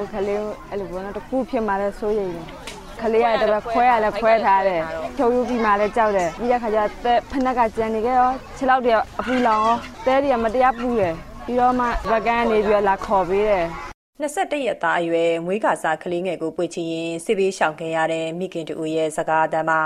ကိုခလေးအဲ့လိုပေါ့နော်တကူဖြစ်မှလည်းစိုးရိမ်တယ်ခလေးရတော့ခွဲရလဲခွဲထားတယ်ဖြုံယူပြီးမှလည်းကြောက်တယ်ပြီးတဲ့ခါကျဖနက်ကကြံနေခဲ့ရောခြေလောက်တည်းအပူလောင်ရောတဲတွေကမတရားပူတယ်ပြီးတော့မှဗကန်ကနေပြီးလာခေါ်ပေးတယ်21ရက်သားအရွယ်မွေးကစားကလေးငယ်ကိုပွေချရင်စစ်ဘေးရှောင်ခဲ့ရတဲ့မိခင်တူရဲ့စကားအတမ်းမှာ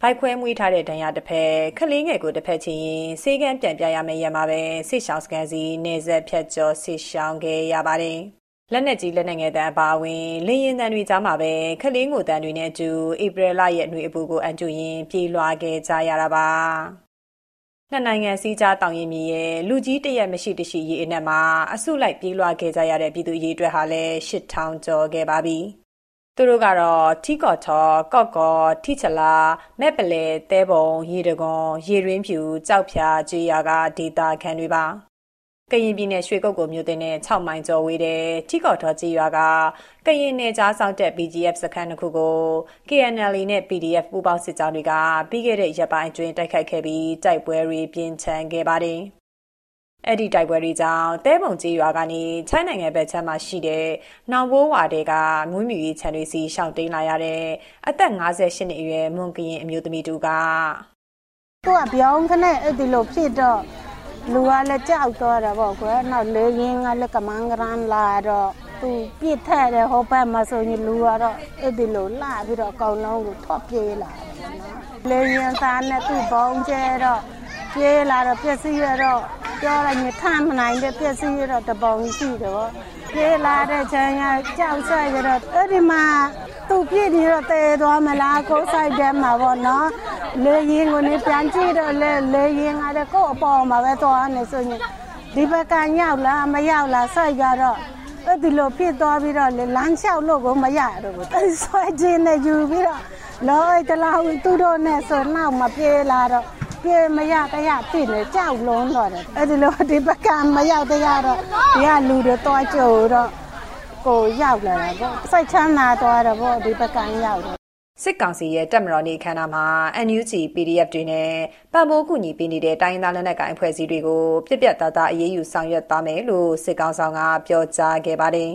ဘိုက်ခွဲမွေးထားတဲ့ဒဏ်ရာတစ်ဖက်ကလေးငယ်ကိုတစ်ဖက်ချင်းရင်စေကန်းပြန်ပြရမယ့်ရမှာပဲဆိတ်ရှောင်းစကန်စီနေဆက်ဖြတ်ကျော်ဆိတ်ရှောင်းခဲ့ရပါတယ်။ လက်နက်ကြီးလက်နက်ငယ်တန်းအပါဝင်လင်းရင်တန်းတွေကြားမှာပဲခလေးငိုတန်းတွေနဲ့အတူဧပြီလရဲ့နှွေအပူကိုအန်ကျူရင်ပြေးလွှာခဲ့ကြရတာပါ။နှစ်နိုင်ငံစည်းကြားတောင်ရင်မြေရဲ့လူကြီးတရက်မရှိတရှိရေအနက်မှာအစုလိုက်ပြေးလွှာခဲ့ကြရတဲ့ပြည်သူရေးအတွက်ဟာလည်း8000ကျော်ခဲ့ပါပြီ။သူတို့ကတော့ထီကော်ထော်ကော့ကော်ထီချလာမဲ့ပလဲတဲပုံရေတကွန်ရေရင်းဖြူကြောက်ဖြာကြေးရကဒေတာခံတွေပါ ကရင်ပြည်နယ်ရွှေကုတ်ကိုမြို့တင်နဲ့6မိုင်ကျော်ဝေးတဲ့ ထီကော်ထော်ကြေးရွာက ကရင်နယ်ကြားဆောင်တဲ့ BGF စခန်းတစ်ခုကို KNL နဲ့ PDF ပူးပေါင်းစစ်ကြောင်းတွေက ပြီးခဲ့တဲ့ရက်ပိုင်းအတွင်း တိုက်ခိုက်ခဲ့ပြီး တိုက်ပွဲတွေ ပြင်းထန်ခဲ့ပါတယ်။အဲ့ဒီတိုက်ပွဲတွေကြောင့်တဲပုံကြီးရွာကနေချိုင်းနိုင်ငံဘက်ခြမ်းမှာရှိတဲ့ နောင်ဘိုးဝါတဲက မွေးမြူရေးခြံတွေစီရှောင်တိန်လာရတဲ့ အသက်58နှစ်အရွယ် မွန်ကရင်အမျိုးသမီးတူကသူကပြောင်းခနဲ့အဲ့ဒီလိုဖြစ်တော့ လူကလည်းကြောက်တော့တာပေါ့ကွယ်နောက်လေရင်ကလည်းကမန်းကရန်လာတော့သူပြစ်ထက်တဲ့ဟောဘက်မှာဆိုရင်လူကတော့အဲ့ဒီလိုလာပြီးတော့အကောင်လုံးကိုထော့ပြေးလာတယ်နော်လေရင်သားနဲ့သူ့ဘုံကျဲတော့ပြေးလာတော့ပြက်စီးရတော့ ပြောလိုက်ရင်ထမ်းမနိုင်တဲ့ပြက်စီးရတော့တပုံရှိတော့ပြေးလာတဲ့ချမ်းကကြောက်ဆက်ရတော့အဲ့ဒီမှာသူပြည့်နေတော့တဲသွားမလားကိုဆိုင်တဲမှာပေါ့နော်လေရင်ကိုနေပြန်ကြည့်တော့လေလေရင်ကလည်းကို့အပေါ်မှာပဲသွားနေဆိုရင်ဒီဘက်ကရောက်လားမရောက်လားဆက်ကြတော့အဲ့ဒီလိုဖြစ်သွားပြီးတော့လေလမ်းလျှောက်လို့ကိုမရတော့ဘူးအဲ့ဆွဲခြင်းနဲ့ယူပြီးတော့လောအဲ့တလားသူတို့နဲ့ဆိုနောက်မပြေးလာတော့ ပြေမရတရားဖြစ်နေကြောက်လုံးတော့တယ်အဲ့ဒီလိုဒီဘက်ကမရောက်တရားတော့ဒီကလူတွေတွားကြိုတော့ကိုရောက်လာတာပေါ့စိတ်ချမ်းသာသွားတော့ပေါ့ဒီဘက်ကရောက်တော့စစ်ကောင်စီရဲ့တပ်မတော်နေခန္ဓာမှာ NUG PDF တွေနဲ့ပတ်မိုးကူညီပေးနေတဲ့တိုင်းသားလက်နက်ကိုင်အဖွဲ့အစည်းတွေကိုပြက်ပြက်သားသားအရေးယူဆောင်ရွက်သွားမယ်လို့စစ်ကောင်ဆောင်ကပြောကြားခဲ့ပါတယ်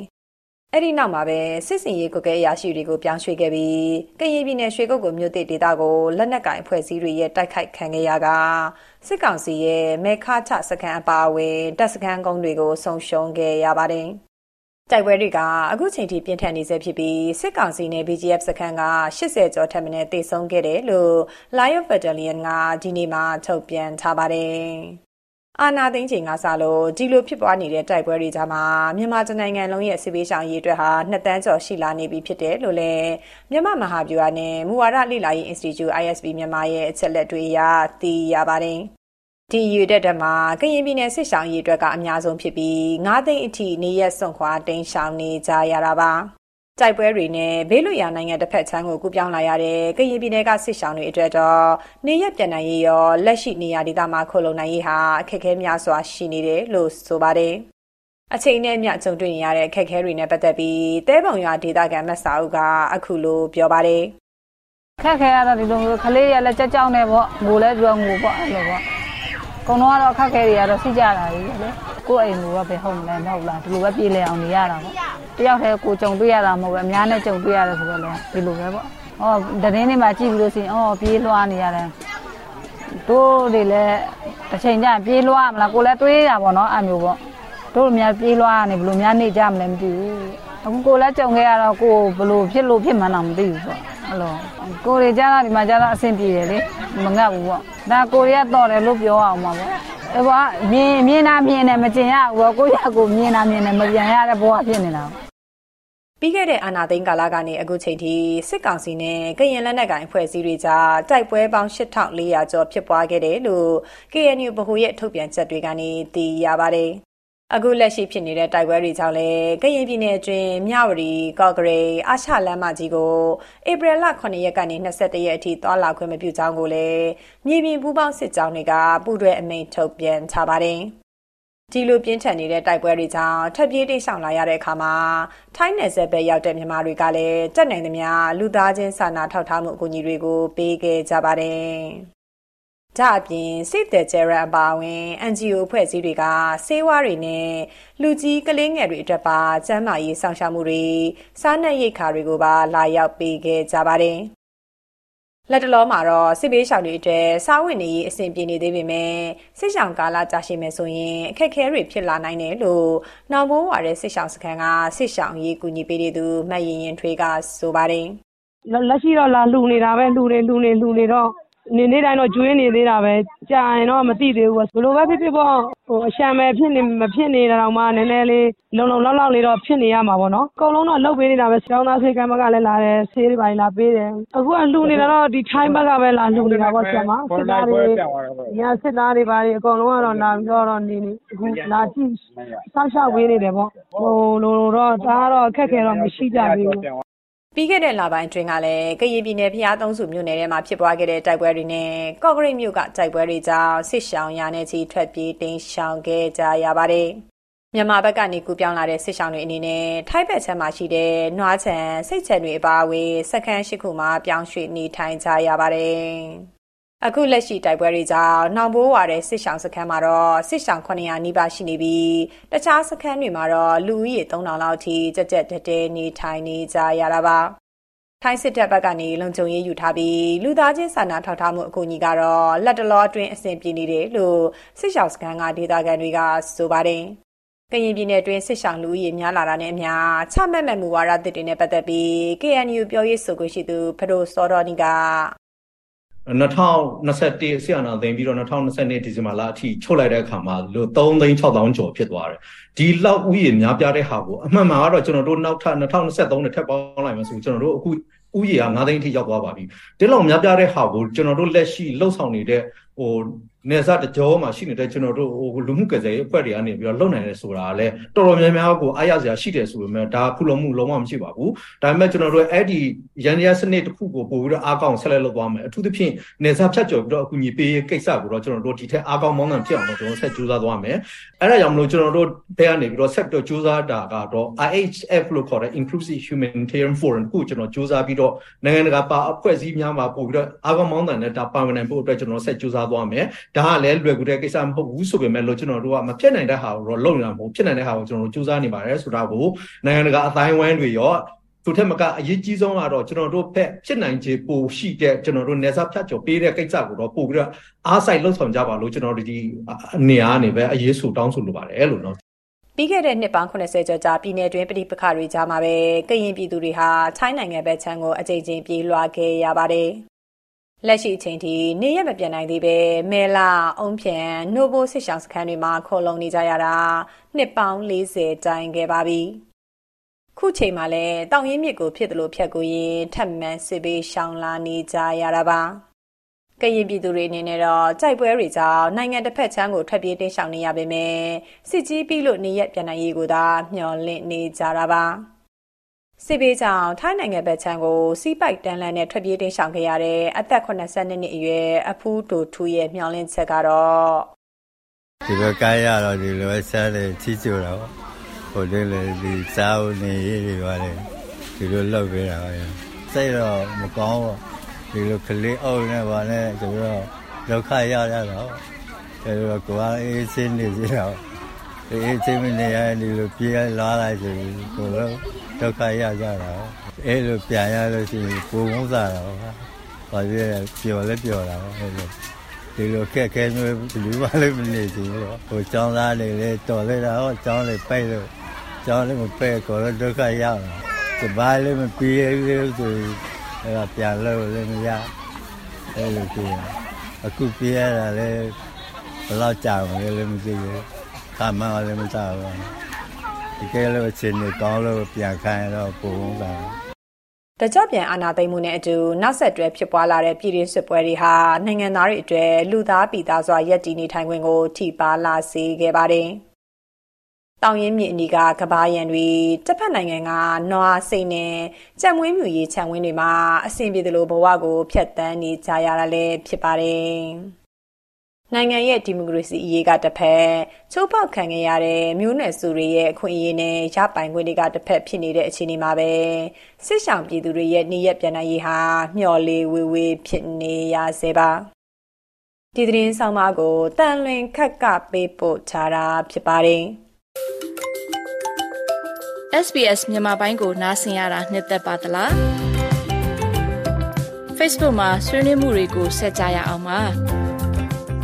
အဲ့ဒီနောက်မှာပဲစစ်စင်ရေးကုကဲအရာရှိတွေကိုပြောင်းရွှေ့ခဲ့ပြီးကရင်ပြည်နယ်ရွှေကုတ်ကိုမြို့သစ်ဒေသကိုလက်နက်ကင်ဖွဲ့စည်းတွေရဲ့တိုက်ခိုက်ခံခဲ့ရကစစ်ကောင်စီရဲ့မေခါချစကန်အပါအဝင်တပ်စကန်ကုန်းတွေကိုဆုံရှုံခဲ့ရပါတယ်။တိုက်ပွဲတွေကအခုချိန်ထိပြင်းထန်နေဆဲဖြစ်ပြီးစစ်ကောင်စီနဲ့ BGF စခန်းက80ကျော်ထက်မနည်းတေဆုံးခဲ့တယ်လို့ Lion Battalion ကဒီနေ့မှထုတ်ပြန်ထားပါတယ်။ အာနာသိန်းချိန်ကစလို့ဒီလိုဖြစ်ပွားနေတဲ့တိုက်ပွဲတွေကြားမှာမြန်မာနိုင်ငံလုံးရဲ့စစ်ပေးဆောင်ရေးအတွက်ဟာနှစ်တန်းကျော်ရှိလာနေပြီဖြစ်တယ်လို့လည်းမြန်မာမဟာဗျူဟာနဲ့မူဝါဒလေ့လာရေး Institute ISB မြန်မာရဲ့အချက်လက်တွေအရသိရပါတယ်။ဒီယူတဲ့တမှာကရင်ပြည်နယ်စစ်ဆောင်ရေးအတွက်ကအများဆုံးဖြစ်ပြီး9သိန်းအထိနေရက်စွန့်ခွာတိမ်းရှောင်နေကြရတာပါ။ တိုက်ပွဲတွေနဲ့ဘေးလွတ်ရာနိုင်ငံတစ်ဖက်ခြမ်းကိုကူးပြောင်းလာရတဲ့ကရင်ပြည်နယ်ကစစ်ရှောင်းတွေအတွက်တော့နေရပြန်နိုင်ရေးရောလက်ရှိနေရာဒေသမှာခိုလုံနိုင်ရေးဟာအခက်အခဲများစွာရှိနေတယ်လို့ဆိုပါတယ်။အချိန်နဲ့အမျှကြုံတွေ့နေရတဲ့အခက်အခဲတွေနဲ့ပတ်သက်ပြီးတဲပုံရွာဒေသခံမတ်စာအုပ်ကအခုလိုပြောပါတယ်။ခက်ခဲရတော့ဒီလိုမျိုးကလေးရလည်းကြောက်ကြောက်နေပေါ့ငိုလဲပြောငိုပေါ့အဲ့လိုပေါ့။ကုံတော့တော့ခက်ခဲတွေကတော့စီးကြတာကြီးလေ။ကိုယ့်အိမ်ကပဲဟုတ်မလဲမဟုတ်လားဒီလိုပဲပြေးလဲအောင်နေရတာပေါ့။ တယောက်တည်းကိုကြုံတွေ့ရတာမဟုတ်ပဲအများနဲ့ကြုံတွေ့ရတယ်ဆိုတော့လည်းဒီလိုပဲပေါ့။အော်တရင်တွေမှာကြည့်ပြီးလို့ရှိရင်အော်ပြေးလွှားနေရတယ်။တို့တွေလည်းတစ်ချိန်ကျရင်ပြေးလွှားမလားကိုလည်းတွေးရပါတော့အဲ့မျိုးပေါ့။တို့များပြေးလွှားနေဘလို့များနေကြမလဲမသိဘူး။အခုကိုလည်းကြုံခဲ့ရတော့ကိုဘလို့ဖြစ်လို့ဖြစ်မှန်းတော့မသိဘူးပေါ့။အဲ့လိုကိုတွေကြတော့ဒီမှာကြတော့အဆင်ပြေတယ်လေမငတ်ဘူးပေါ့။ဒါကိုတွေကတော့တယ်လို့ပြောအောင်ပါပေါ့။အဲဘောမြင်မြင်တာမြင်တယ်မကျင်ရဘူးကိုရကိုမြင်တာမြင်တယ်မပြန်ရတဲ့ဘဝဖြစ်နေတာ ပြီးခဲ့တဲ့ အာနာသိန်းကာလကနေ အခုချိန်ထိ စစ်ကောင်စီနဲ့ ကရင်လက်နက်ကိုင် အဖွဲ့အစည်းတွေကြား တိုက်ပွဲပေါင်း8400ကျော် ဖြစ်ပွားခဲ့တယ်လို့ KNU ဗဟိုရဲ့ ထုတ်ပြန်ချက်တွေကနေ သိရပါတယ် အခုလက်ရှိဖြစ်နေတဲ့ တိုက်ပွဲတွေကြောင့်လည်း ကရင်ပြည်နယ်အတွင်း မြဝတီကော့ကရိတ် အာရှလမ်းမကြီးကို ဧပြီလ9ရက်ကနေ21ရက်အထိ သွားလာခွင့်မပြုကြောင်းကိုလည်း မြေပြင်ပူးပေါင်းစစ်ကြောင်းတွေက ပူးတွဲအမိန့်ထုတ်ပြန်ထားပါတယ်။ ဒီလိုပြင်းထန်နေတဲ့ တိုက်ပွဲတွေကြောင့်ထပ်ပြေးတိတ်ဆောင်လာရတဲ့အခါမှာ ထိုင်းနယ်စပ်ပဲရောက်တဲ့ မြန်မာတွေကလည်းတက်နိုင်သမျှ လူသားချင်း စာနာထောက်ထားမှု အကူအညီတွေကို ပေးခဲ့ကြပါတယ်။ဒါအပြင် Save the Children အပါအဝင် NGO အဖွဲ့အစည်းတွေက ဆေးဝါးတွေနဲ့ လူကြီးကလေးငယ်တွေအတွက်ပါ ကျန်းမာရေးစောင့်ရှောက်မှုတွေ စားနပ်ရိက္ခာတွေကိုပါ လာရောက်ပေးခဲ့ကြပါတယ်။ လက်တလောမှာတော့စစ်ဘေးရှောင်တွေအတွက်စားဝတ်နေရေးအဆင်ပြေနေသေးပေမဲ့စစ်ရှောင်ကာလကြာရှည်မယ်ဆိုရင်အခက်အခဲတွေဖြစ်လာနိုင်တယ်လို့နောင်ဘိုးဝါတဲ့စစ်ရှောင်စခန်းကစစ်ရှောင်ရေးကူညီပေးနေသူမတ်ရင်ရင်ထွေးကဆိုပါတယ်။လက်ရှိတော့လာလှူနေတာပဲလှူနေလှူနေလှူနေတော့ နေနေ့တိုင်းတော့ကျွေးနေသေးတာပဲ။ကြာရင်တော့မသိသေးဘူးပေါ့။ဘယ်လိုပဲဖြစ်ဖြစ်ပေါ့အလျှံပဲဖြစ်နေမဖြစ်နေတာတောင်မှနည်းနည်းလေးလုံလုံလောက်လောက်လေးတော့ဖြစ်နေရမှာပေါ့နော်။အကုန်လုံးတော့လုပ်ပေးနေတာပဲ။ကျောင်းသားဆေးခန်းဘက်ကလည်းလာတယ်။ဆေးတွေဘာတွေလာပေးတယ်။အခုကလှူနေတာတော့ဒီထိုင်းဘက်ကပဲလာလှူနေတာပေါ့စစ်သားတွေဒီကစစ်သားတွေဘာတွေအကုန်လုံးကတော့လာပြီးတော့နေနေအခုလာကြည့်စောင့်ရှောက်ပေးနေတယ်ပေါ့။ဟိုလိုတော့တအားတော့အခက်အခဲတော့မရှိကြသေးဘူး ပြီးခဲ့တဲ့လပိုင်းအတွင်းကလည်းကရင်ပြည်နယ်ဖျားသုံးစုမြို့နယ်ထဲမှာဖြစ်ပွားခဲ့တဲ့တိုက်ပွဲတွေနဲ့ကော့ကရိတ်မြို့ကတိုက်ပွဲတွေကြောင့်စစ်ရှောင်ရာနဲ့ချီထွက်ပြေးတိမ်းရှောင်ခဲ့ကြရပါတယ်။မြန်မာဘက်ကနေကူပြောင်းလာတဲ့စစ်ရှောင်တွေအနေနဲ့ထိုင်းဘက်ခြမ်းမှာရှိတဲ့နွားချံစိတ်ချံတွေအပါအဝင်စခန်းရှိခုမှာပြောင်းရွှေ့နေထိုင်ကြရပါတယ်။ အခုလက်ရှိတိုက်ပွဲတွေကြောင့်နှောင်ဘိုးဝါတဲ့စစ်ဆောင်စခန်းမှာတော့စစ်ဆောင်900နီးပါးရှိနေပြီးတခြားစခန်းတွေမှာတော့လူဦးရေ3000လောက်ထိကြက်ကြက်တဲတဲနေထိုင်နေကြရတာပါထိုင်းစစ်တပ်ဘက်ကနေလုံခြုံရေးယူထားပြီးလူသားချင်းစာနာထောက်ထားမှုအကူအညီကတော့လက်တလောအတွင်းအဆင်ပြေနေတယ်လို့စစ်ဆောင်စခန်းကဒေသခံတွေကဆိုပါတယ်ကရင်ပြည်နယ်တွင်းစစ်ဆောင်လူဦးရေများလာတာနဲ့အမျှချမှတ်မဲ့မူဝါဒသစ်တွေနဲ့ပတ်သက်ပြီး KNU ပြောရေးဆိုခွင့်ရှိသူဖဒိုစောတော်နီက 2021ဆီယနာသိမ်းပြီးတော့2022ဒီဇင်ဘာလအထိချုပ်လိုက်တဲ့အခါမှာလို့3သိန်း6000ကျော်ဖြစ်သွားတယ်ဒီလောက်ဥယျာဉ်များပြားတဲ့ဟာကိုအမှန်မှန်ကတော့ကျွန်တော်တို့နောက်ထပ်2023နဲ့ထပ်ပေါင်းလိုက်မှဆိုကျွန်တော်တို့အခုဥယျာဉ်က9သိန်းထိရောက်သွားပါပြီဒီလောက်များပြားတဲ့ဟာကိုကျွန်တော်တို့လက်ရှိလှုပ်ဆောင်နေတဲ့ ဟိုနေစားတကြောမှာရှိနေတဲ့ကျွန်တော်တို့ဟိုလူမှုကယ်ဆယ်ရေးအဖွဲ့တွေကနေပြီးတော့လုပ်နိုင်တယ်ဆိုတာလည်းတော်တော်များများကိုအားရစရာရှိတယ်ဆိုပေမဲ့ဒါခုလုံးမှုလုံးဝမရှိပါဘူးဒါပေမဲ့ကျွန်တော်တို့အဲ့ဒီရန်ရစနစ်တစ်ခုကိုပို့ပြီးတော့အားကောင်းဆက်လက်လုပ်သွားမယ်အထူးသဖြင့်နေစားဖြတ်ကျော်ပြီးတော့အကူအညီပေးရေးကိစ္စကိုတော့ကျွန်တော်တို့ဒီထက်အားကောင်းမောင်းနှံဖြစ်အောင်တော့ကျွန်တော်ဆက်ကြိုးစားသွားမယ်အဲ့ဒါကြောင့်မလို့ကျွန်တော်တို့ဘက်ကနေပြီးတော့ဆက်ပြီးတော့ကြိုးစားတာကတော့ IHF လို့ခေါ်တဲ့ Inclusive Humanitarian Forum ကိုကျွန်တော်ကြိုးစားပြီးတော့နိုင်ငံတကာပါအဖွဲ့အစည်းများမှာပို့ပြီးတော့အားကောင်းမောင်းနှံတဲ့ဒါပါဝင်နိုင်ဖို့အတွက်ကျွန်တော်ဆက်ကြိုးစားသွားမယ်ဒါကလည်းလွယ်ကူတဲ့ကိစ္စမဟုတ်ဘူးဆိုပေမဲ့လို့ကျွန်တော်တို့ကမဖြစ်နိုင်တဲ့ဟာကိုတော့လုပ်နေတာမဟုတ်ဖြစ်နိုင်တဲ့ဟာကိုကျွန်တော်တို့စူးစမ်းနေပါတယ်ဆိုတာကိုနိုင်ငံတကာအတိုင်းဝိုင်းတွေရောသူထက်မကအရေးကြီးဆုံးကတော့ကျွန်တော်တို့ဖက်ဖြစ်နိုင်ခြေပိုရှိတဲ့ကျွန်တော်တို့နေစားဖြတ်ကျော်ပေးတဲ့ကိစ္စကိုတော့ပို့ပြီးတော့အားစိုက်လှုပ်ဆောင်ကြပါလို့ကျွန်တော်တို့ဒီအနေအားနေပဲအရေးဆိုတောင်းဆိုလိုပါတယ်လို့နော်ပြီးခဲ့တဲ့နှစ်ပေါင်း80ကျော်ကြာပြည်내တွင်ပြည်ပခါတွေကြားမှာပဲကရင်ပြည်သူတွေဟာထိုင်းနိုင်ငံဘက်ခြမ်းကိုအကြိမ်ကြိမ်ပြေးလွှားခဲ့ရပါတယ် လက်ရှိအချိန်ထိနေရမပြတ်နိုင်သေးပဲမဲလာအုံးဖြန်နိုဘိုစစ်ဆောင်စခန်းတွေမှာခေါ်လုံနေကြရတာနှစ်ပေါင်း40တိုင်ခဲ့ပါပြီခုချိန်မှာလည်းတောင်ရင်းမြစ်ကိုဖြစ်တယ်လို့ဖြတ်ကိုရင်ထပ်မံစစ်ပေးရှောင်လာနေကြရတာပါကရင်ပြည်သူတွေအနေနဲ့တော့ကြိုက်ပွဲတွေကြောင့်နိုင်ငံတစ်ဖက်ချမ်းကိုထွက်ပြေးတိမ်းရှောင်နေရပေမယ့်စစ်ကြီးပြီးလို့နေရက်ပြန်နိုင်ရေးကိုသာမျှော်လင့်နေကြတာပါ စစ်ဘေးကြောင့်ထိုင်းနိုင်ငံဘက်ခြမ်းကိုစီးပိုက်တန်းလန်းနဲ့ထွက်ပြေးတိမ်းရှောင်ခဲ့ရတဲ့အသက်82နှစ်အရွယ်အဖူးတူထူရဲ့မျှော်လင့်ချက်ကတော့ဒီဘက်ကရတော့ဒီလိုဆက်လေချီကျူတော့ဟိုဒီလေဒီစာအုပ်နေရေးတွေပါလေဒီလိုလောက်ပေးတာပါစိတ်တော့မကောင်းဘူးဒီလိုကလေးအုပ်နဲ့ပါနဲ့ဆိုတော့ဒုက္ခရရတော့ဒါတော့ကိုယ်အေးစင်းနေစီတော့အေးချင်းမနေရဒီလိုပြေးလာလိုက်ဆိုကိုယ် ဒုက္ခရကြတာအဲ့လိုပြန်ရလို့ရှိရင်ကိုယ်ဝန်းစားတာပါဘာဖြစ်ပျော်လဲပျော်တာပါအဲ့လိုဒီလိုခက်ခဲမျိုးလူမလေးမနေဘူးဟိုចောင်းသားလေးလေးတော်လိုက်တာဟောចောင်းလေးပိတ်လို့ចောင်းလေးမပိတ်ကိုတော့ဒုက္ခရောက်တာစပါးလေးမပြေးဘူးဆိုအဲ့ဒါပြန်လို့လည်းမရအဲ့လိုပြေးအခုပြေးရတာလေဘယ်တော့ကြာမလဲလည်းမသိဘူးခါမှလည်းမကြောက်ဘူး ဒီကဲလို့အချိန်နဲ့ကောင်းလို့ပြန်ခိုင်းတော့ပုံစံတကြပြန်အာနာသိမ်းမှုနဲ့အတူနောက်ဆက်တွဲဖြစ်ပွားလာတဲ့ပြည်တွင်းစစ်ပွဲတွေဟာနိုင်ငံသားတွေအတွက်လူသားပြည်သားစွာရပ်တည်နေထိုင်ခွင့်ကိုထိပါလာစေခဲ့ပါတယ်။တောင်ရင်မြစ်အနီးကကဘာရံတွေတစ်ဖက်နိုင်ငံကနွားစိတ်နဲ့ကြံမွေးမြူရေးခြံဝင်းတွေမှာအဆင်ပြေသလိုဘဝကိုဖျက်ဆီးနေကြရတာလည်းဖြစ်ပါတယ်။ နိုင်ငံရဲ့ဒီမိုကရေစီအရေးကတစ်ဖက်ချိုးဖောက်ခံခဲ့ရတဲ့မျိုးနွယ်စုတွေရဲ့အခွင့်အရေးနဲ့ရပိုင်ခွင့်တွေကတစ်ဖက်ဖြစ်နေတဲ့အခြေအနေမှာပဲစစ်ဆောင်ပြည်သူတွေရဲ့နေရပြန်နိုင်ရေးဟာမျှော်လေးဝေးဝေးဖြစ်နေရစေပါဒီသတင်းဆောင်မကိုတန်လွင်ခက်ကပေးပို့ထားတာဖြစ်ပါတယ်။ SBS မြန်မာပိုင်းကိုနားဆင်ရတာနှစ်သက်ပါတလား Facebook မှာဆွေးနွေးမှုတွေကိုဆက်ကြရအောင်ပါ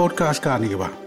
podcast ကနေပါ